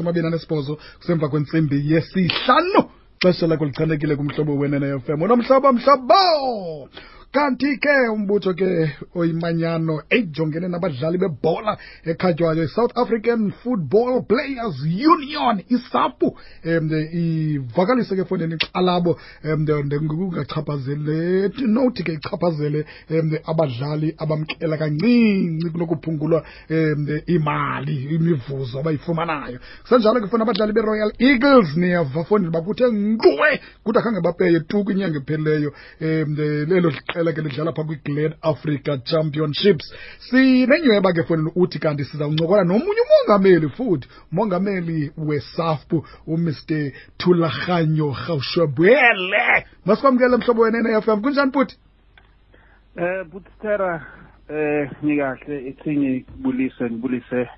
amabini anesibhozo kusemva kwentsimbi yesihlanu. Xesha lakho lichanekile kumhlobo wenene FM mhlaba mhlobo kanti ke umbutho ke oyimanyano ejongene nabadlali bebhola ekhatywayo i-south african football players union isapu um ivakalise ke fondeni xalabo um ngokungachaphazele nothi ke ichaphazele um abadlali abamkela kancinci kunokuphungulwa um imali imivuzo abayifumanayo. Kusenjalo ke fona abadlali beroyal eagles niyava fondini bakuthe nkqwe kuthi akhange bapeye tu inyanga ephelileyo um lelo iqela ke lidlala phaa kwi-glen africa championships. Sinenyweba ke fowunini uthi kanti sizawuncokola nomunye umongameli futhi umongameli wesafpu umr. Tularhanyo rhawushwebwele masikwamkele mhlobo wenene-f m kunjani bhuti um eh, butitera um nikahle ithingi bulise ndibulise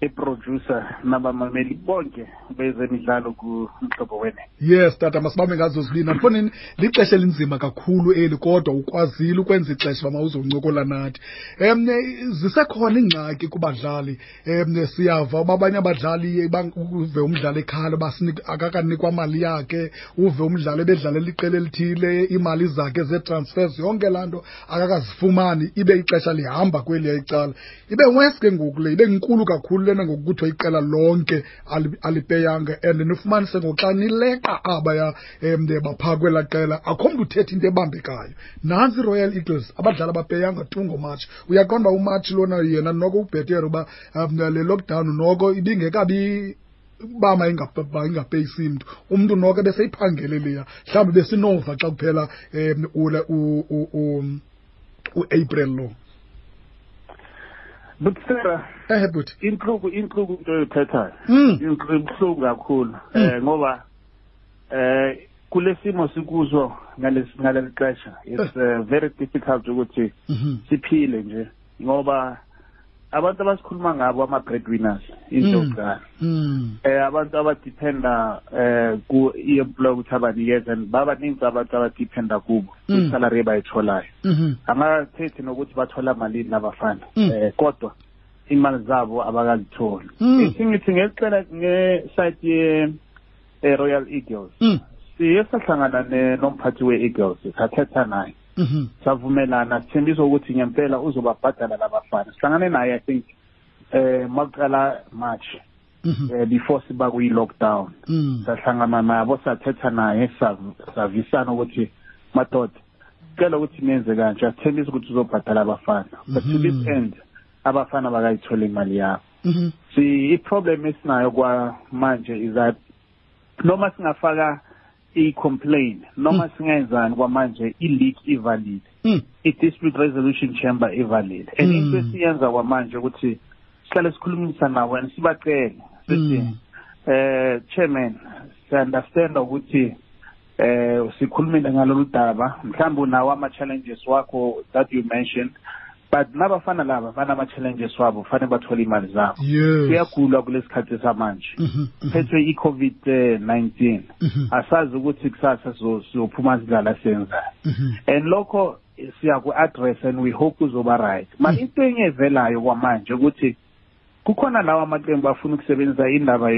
iproducer nabamameli bonke bezemidlalo kumhlobo wene yes tata masibambe ngazo zibini andifoni lixesha elinzima kakhulu eli kodwa ukwazile ukwenza ixesha uba mawuzoncokola nathi. Um zisekhona ingxaki kubadlali. Um siyava uba abanye abadlali uve umdlali ekhala uba akakanikwa mali yakhe uve umdlali ebedlalela iqela elithile iimali zakhe zee-transfers yonke laa nto akakazifumani. Ibe ixesha lihamba kweliya icala. Ibe wes ke ngoku le ibe nkulu kakhulu lena ngokuthiwa iqela lonke alipeyanga and nifumanise ngoxa nileqa abaya um baphaa kwelaa qela akho mntu uthetha into ebambekayo nantsi i-royal eagles abadlali abapeyanga tu ngomatshi uyaqonda uba umatshi lona yena noko ubhetere uba um le lockdown noko ibingekabi bama mayingapeyisi mntu umntu noko beseyiphangele leya mhlawumbi besinova xa kuphela um uapril lo Butstera ehe buthi inhluku inhluku into oyithethayo. Mm. inhluku kakhulu. Eh ngoba eh kulesimo sikuzo ngalesi xesha it's uh, very difficult ukuthi Mhm. siphile nje ngoba abantu abasikhuluma ngabo ama breadwinners into Mm. yokuqala Mm. eh abantu abadependa eh ku employer ukuthi abanikeze babaningi abantu abadependa kubo Mm. isalary abayitholayo Mhm. angathethi nokuthi bathola malini labafana Mm. eh kodwa imali zabo abakazitholi ithi ngithi ngecela ngesite ye eh, Royal Eagles siye sahlangana nomphathi we-Eagles sathetha naye Mhm. savumelana sithembisa ukuthi ngempela uzobabhadala labafana sihlangane naye i think eh makuqala March Mhm. eh, before siba kuyi-lockdown Mm. sahlangana nabo sathetha naye sav- savisana ukuthi madoda cela ukuthi nenze kanje asithembisa ukuthi uzobhadala abafana but to this Mhm. end abafana bakayithole imali yabo Mhm. si i-problem esinayo kwamanje is that noma singafaka i-complain noma singenzani kwamanje i-league ivalid Mm. i-dispute resolution chamber ivalid and Mm. into esiyenza kwamanje ukuthi sihlale sikhulumisa nabo and sibacele sithi Mm. eh chairman siunderstand ukuthi eh sikhulumile ngalolu daba mhlawumbe unawo ama-challenges wakho that you mentioned but nabafana laba banama-challenges wabo kufanele bathole imali zabo yes kuyagulwa kulesi khathi samanje Mhm. Mhm. phethwe i-covid-19 Mhm. asazi ukuthi kusasa sizo- sizophuma sidlala senzayo Mhm. and lokho siyaku-address and we hope kuzoba right manje into enye evelayo kwamanje ukuthi kukhona lawa amaqembu afuna ukusebenzisa indaba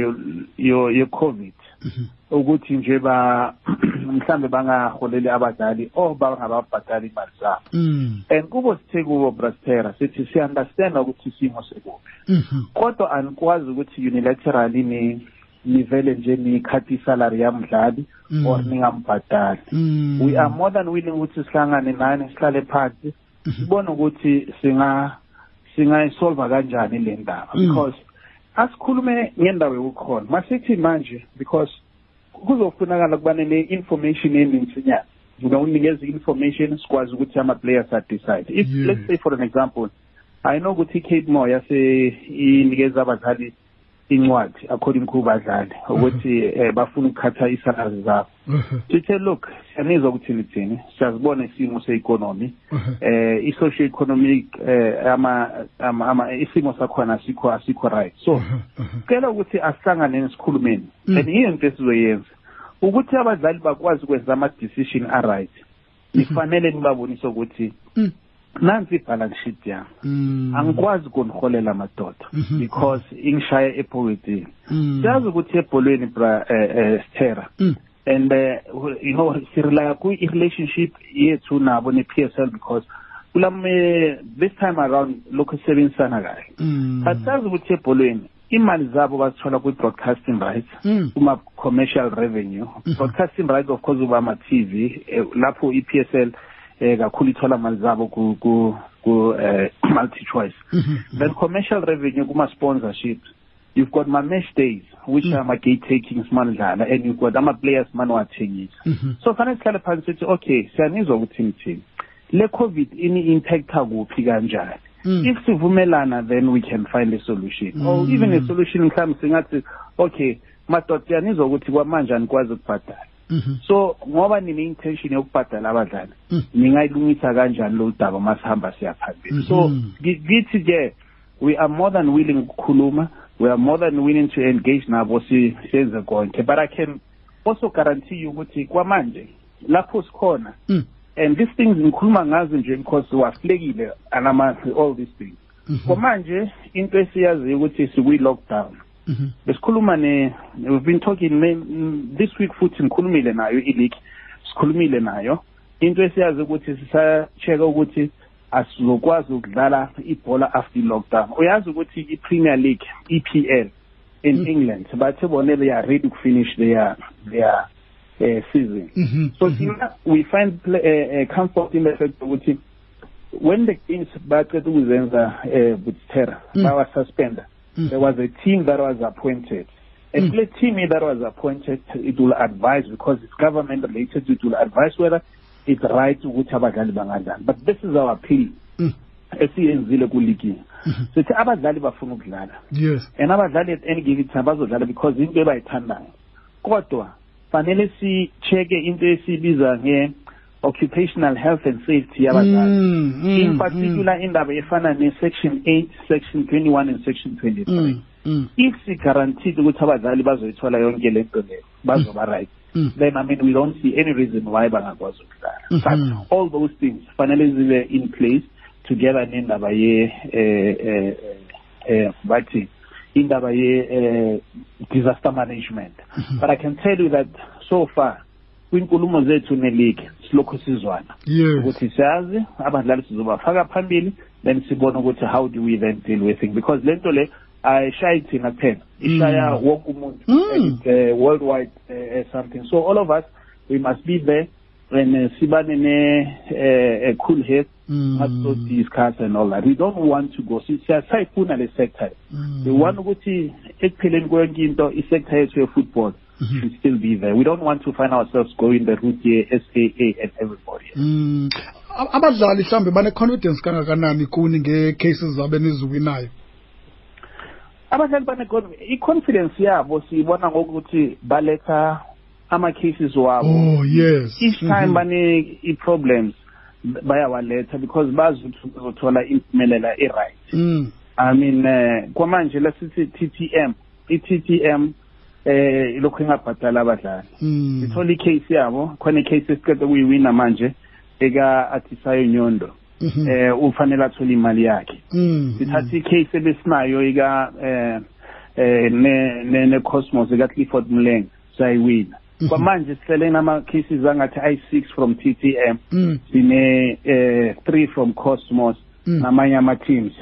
ye-covid Mhm. ukuthi nje ba mhlambe bangaholeli abadlali or bangababhadali imali zabo Mm. and kubo sithe kubo brastera sithi siunderstand ukuthi isimo sekuphi Mhm. kodwa anikwazi ukuthi unilaterally ni nivele nje nikhathi isalary yamdlali Mm. or ningambhadali Mm. we are more than willing ukuthi sihlangane nani sihlale phansi Mhm. sibone ukuthi singa singayisolva kanjani le ndaba Mm. because asikhulume ngendawo yokukhona masithi manje because kuzofunakala kuba ne-information eninsinyana ngawunikeza i-information sikwazi ukuthi ama-players adecide if Yes. let's say for an example i know ukuthi i-cape more yase inikeza abadlali incwadi according kubadlali ukuthi eh, bafuna ukukhatha isalary zabo Mhm. sithe look siyanizwa ukuthi nithini siyazibona isimo se-economy Mhm. eh i-socio economic eh ama ama, ama isimo sakhona asikho asikho right so Mhm. Mhm. cela ukuthi asihlangane sikhulumeni Mm. and yiyo into esizoyenza ukuthi abadlali bakwazi ukwenza ama-decision a-right nifanele nibabonise ukuthi Mm. Nansi i-balance sheet yami Mm. angikwazi ukuniholela madoda Mhm. because ingishaya epowetini Mm. siyazi ukuthi ebholweni bra eh, eh, stera Mm. and uh, you know sirelaya kwi-relationship yethu nabo ne-PSL because kulame this time around lokhu sisebenzisana kahle Mm. but sazi ukuthi ebholweni imali zabo bazithola kwi-broadcasting rights Mm. kuma-commercial revenue broadcasting rights of course kuba ama-tv eh, lapho i-PSL eh kakhulu ithola mali zabo ku ku ku eh, multi choice Mhm. then commercial revenue kuma sponsorships you've got my match days which are my gate takings manidlala and you've got ama players manowathengisa Mhm. so fanele sihlale phansi sithi okay siyanizwa ukuthi nithini le covid ini impacta kuphi kanjani Mm. if sivumelana then we can find a solution or Mm. even a solution mhlawumbe singathi okay madoda siyanizwa ukuthi kwamanje anikwazi ukubhadala Mhm. so ngoba nine-intention yokubhadala abadlali Mm. ningayilungisa kanjani lo daba masihamba siya phambili so Mhm. ngi- ngithi ke we are more than willing ukukhuluma we are more than willing to engage nabo senze konke but i can also guarantee you ukuthi kwamanje lapho sikhona Mm. and these things ngikhuluma ngazo nje because wahlekile all these things Mhm. kwamanje into esiyaziyo ukuthi sikwi-lockdown. Besikhuluma ne we've been talking ne, mm, this week futhi ngikhulumile nayo i-league sikhulumile nayo into esiyazi ukuthi sisacheka ukuthi asizokwazi ukudlala ibhola after i-lockdown uyazi ukuthi i-premier league EPL in Mm. england bathe bona they are ready to finish their their uh, season Mhm. so Mhm. thina we find pla- uh, uh, comfort in the fact ukuthi when the games baqeda ukuzenza uh, with terror Mm. bawa-suspenda Mm. there was a team that was appointed and Mm. team that was appointed it will advise because it's government related it will advise whether it's right ukuthi bangadlali but this is our appeal Mm. esiyenzile kuligi Mhm. sithi abadlali bafuna ukudlala Yes. and abadlali at any given time bazodlala because into ebayithandayo kodwa fanele si-check-e into esiyibiza nge-occupational health and safety yabadlali Mm. Mm. in particular indaba efana ne-section 8 section 21 and section 23 Mm. Mm. if si-guaranteed ukuthi abadlali bazoyithola yonke le nto leyo bazoba right Mm. then i mean we don't see any reason why bangakwazi ukudlala Mhm. but all those things fanele zibe in place together nendaba ye eh eh eh bathi indaba ye eh, disaster management Mhm. but i can tell you that so far kwinkulumo zethu neleague silokhu sizwana. Ukuthi siyazi abadlali sizobafaka phambili then sibone ukuthi how do we then deal with it because lento le ayishayi thina kuphela. Ishaya Mm. wonke umuntu. Mm. And uh, worldwide uh, something. So all of us we must be there and uh, sibane ne uh, a cool head Mm. to discuss and all that. We don't want to go. Si- siyasayifuna le sector. We want ukuthi ekupheleni kwenke into i-sector yethu ye-football Mhm. should still be there we don't want to find ourselves going the route ye-SAA and everybody Mm. Ab- abadlali mhlambe bane confidence kangakanani kuni ngecases zabe niziwinayo abadlali bane i-confidence yabo siyibona ngokuthi baletha ama-cases wabo oh yes each time Mhm. bane i-problems bayawaletha because bazi ukuthi bazothola impumelela e-right Mm. i mean uh, kwamanje lasithi TTM i-TTM eh ilokhu ingabhadala abadlali Mm. sithola i-case yabo khona i-case esiqede kuyiwina manje eka Atisayo Nyondo Mhm. eh ufanele athole imali yakhe Mm. sithatha i-case ebesinayo ika eh eh ne ne, ne Cosmos ika Clifford Mleng sayiwina Mhm. kwamanje sihlele nama cases angathi i6 from TTM Mm. sine eh 3 from Cosmos Mm. namanye ama teams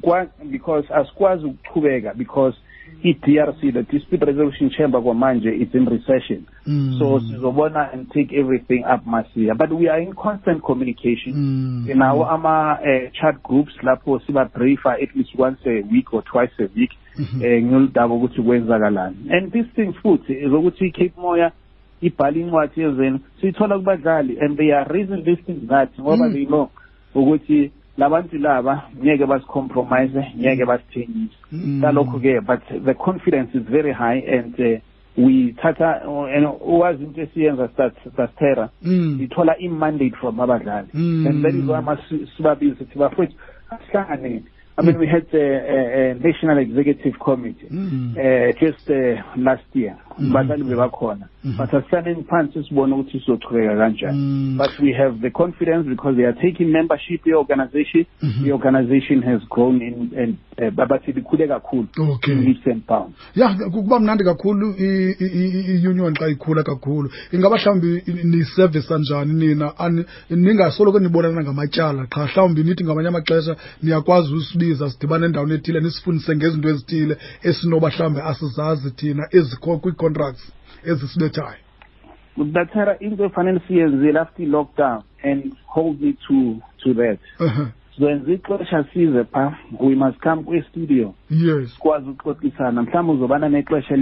kwa because asikwazi ukuchubeka because i-DRC the dispute resolution chamber kwamanje it's in recession Mm. so sizobona and take everything up masiya but we are in constant communication Mm. nawo ama uh, chat groups lapho siba briefer at least once a week or twice a week Mhm. eh ngiludaba ukuthi kwenzakalani and these things futhi izokuthi iCape Moya ibhala incwadi yezenu sithola kubadlali and they are raising these things that ngoba Mm. they know ukuthi labantu laba ngeke basicompromise ngeke basithengise Mm. kalokho ke but the confidence is very high and uh, we thatha uh, and uwazi into esiyenza stastera Mm. sithola i-mandate from abadlali Mm. and that is why masibabiza sithi bafowethu asihlanganeni I mean, we had a, a, a national executive committee Mm. uh, just uh, last year. Mhm. Badlali bebakhona. But asisaneni phansi sibone ukuthi sizochubeka kanjani. Mm. But we have the confidence because they are taking membership the organization. Mhm. The organization has grown in, and babathi likhule kakhulu leaps and bounds. ya kuba mnandi kakhulu i-union xa ikhula kakhulu ingaba mhlawumbi niservice njani nina ningasoloko nibonana ngamatyala qha mhlawumbi nithi ngamanye amaxesha niyakwazi usibiza sidibane endaweni ethile nisifundise ngezinto ezithile esinoba mhlawumbi asizazi thina ezikho kwii-contracts ezisibethayo. Into efanele siyenzile after i-lockdown and hold me to to that. Sizoyenza ixesha size we must come kwi-studio. Yes. Sikwazi ukuxoxisana uzobana nexesha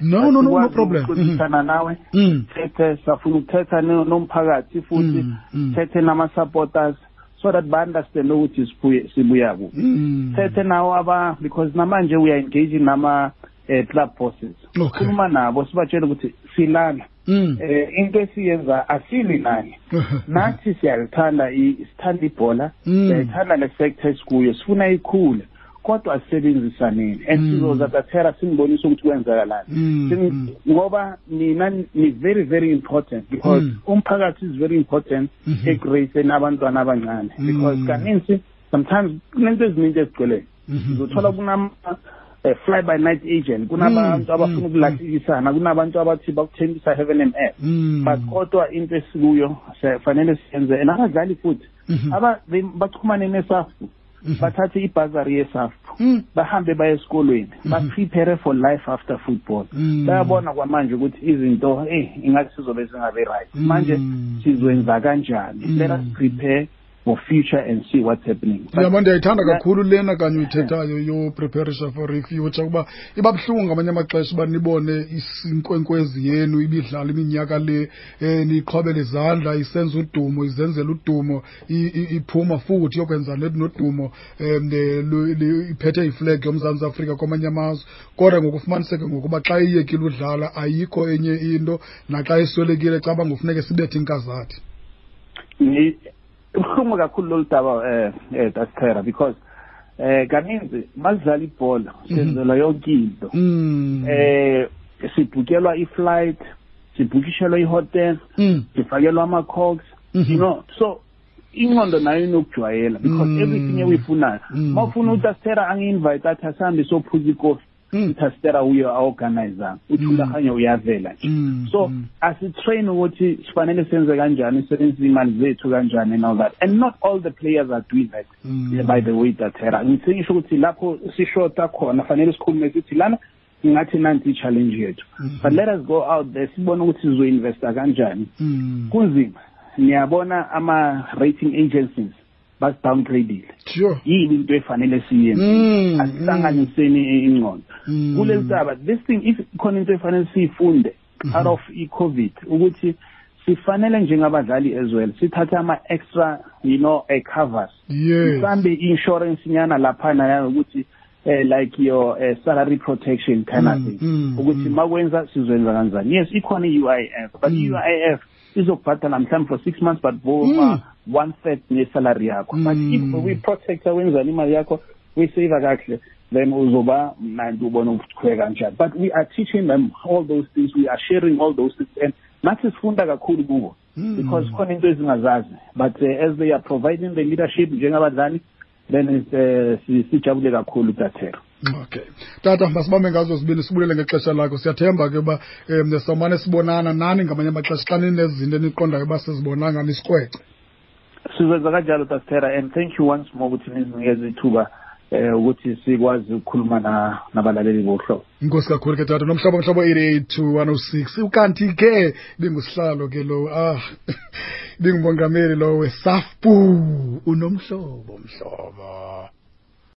No, no, no, no problem. ukuxoxisana nawe. Mm. thethe safuna ukuthetha nomphakathi futhi. Mm, mm. thethe nama-supporters so that ba-understand ukuthi sibuye- sibuya kuphi Mm. thethe nawo aba because namanje we are engaging nama uh, club bosses Okay. khuluma nabo sibatshele ukuthi silana Mm. eh into esiyenza asili nani Ehe. nathi siyalithanda i- sithanda ibhola Mm. siyayithanda le sector esikuyo sifuna ikhule kodwa asisebenzisaneni and Mm. sizoza dathera sinibonise ukuthi kwenzakalani Mm, Sin- mm. ngoba nina ni very very important because Mm. umphakathi is very important Mhm. ekureyiseni abantwana abancane Mm. because kaninzi sometimes kunento eziningi ezigcwele Mhm. uzothola kunama eh, fly by night agent kunabantu Mm, abafuna mm, ukulahlekisana kunabantu abathi bakuthembisa heaven and earth Mm. but kodwa into esikuyo fanele siyenze and abadlali futhi Mhm. aba they- bachumane nesafu Mhm. Bathathe ibhazari yesafu Mm. bahambe baye esikolweni Mhm. baprepare for life after football Mm. bayabona kwamanje ukuthi izinto eh ingathi sizobe zingabe right Mm. manje sizwenza kanjani let us prepare for future and see what's happening. But- yabo ndiyayithanda Na- kakhulu lena kanye uyithethayo yopreparisha for ifuture kuba iba buhlungu ngamanye amaxesha uba nibone inkwenkwezi yenu ibidlala iminyaka le um niyiqhobele izandla isenza udumo izenzela udumo i- i- iphuma futhi yokwenza net nodumo um iphethe ifleg yomzantsi afrika kwamanye amazwe. Kodwa ngokufumaniseke ngokuba xa iyekile udlala ayikho enye into naxa iswelekile xa bangofuneke sibethe inkazathi Ni- ibuhlungu kakhulu lolu daba eh eh dasithera because eh kaninzi malidlala ibhola senzelwa yonke into Mm. eh sibhukelwa i-flight sibhukishelwa i-hotel Mm. sifakelwa ama-cogs Mhm. you know so ingqondo nayo inokujwayela because Mm. everything ewifunayo Mm. uma ufuna ukuthi asitera angi-invite athi asihambe sophuza ikofi Mm. uthi asitera uyo aorganizanga uthi Mm. ulahanye uyavela nje Mm. so Mm. asitrain ukuthi sifanele senze kanjani sisebenzise imali zethu kanjani and all that and not all the players are doing that Mm. yeah, by the way datera ngithi ngisho ukuthi lapho sishota khona fanele sikhulume sithi lana ngathi nanti i-challenge yethu Mhm. but let us go out there sibone ukuthi sizoinvesta kanjani Mm. kunzima niyabona ama-rating agencies basi-downgradile Sure. yini into efanele siyenze Mm, asihlanganiseni ingqondo Mm. kuleli taba this thing if khona into efanele siyifunde Mhm. out of i-covid ukuthi sifanele njengabadlali as well sithathe ama-extra you know eh, covers Yes. mhlambe i-insurance nyana laphana yanokuthi eh, like your uh, salary protection kind of Mm, thing mm, ukuthi mm. makwenza sizwenza kanjani yes ikhona i-uif but Mm. i-uif izokubhadala mhlawumbe for six months but boma one third nesalary yakho. But if we-protecta wenzani imali yakho uyisave kakuhle then uzoba mnandi ubona ukuthi kanjani. But we are teaching them all those things we are sharing all those things and nathi sifunda kakhulu kubo Mm. because khona into ezingazazi. But uh, as they are providing the leadership njengabadlali then uh, si- sijabule kakhulu tathelo okay. Tata masibambe ngazo zibini sibulele ngexesha lakho. Siyathemba ke uba um samane sibonana nani ngamanye amaxesha xa ninezinto eniqondayo uba sizibonanga nisikwece sizwenza kanjalo dathera and thank you once more ukuthi nizinikeze ithuba eh ukuthi sikwazi ukukhuluma na- nabalaleli bohlobo inkosi kakhulu ke tata nomhlaba mhlaba 882106 ukanti ke ibingusihlalo ke lo ah ibingumongameli lo wesafpu. Unomhlobo mhlobo.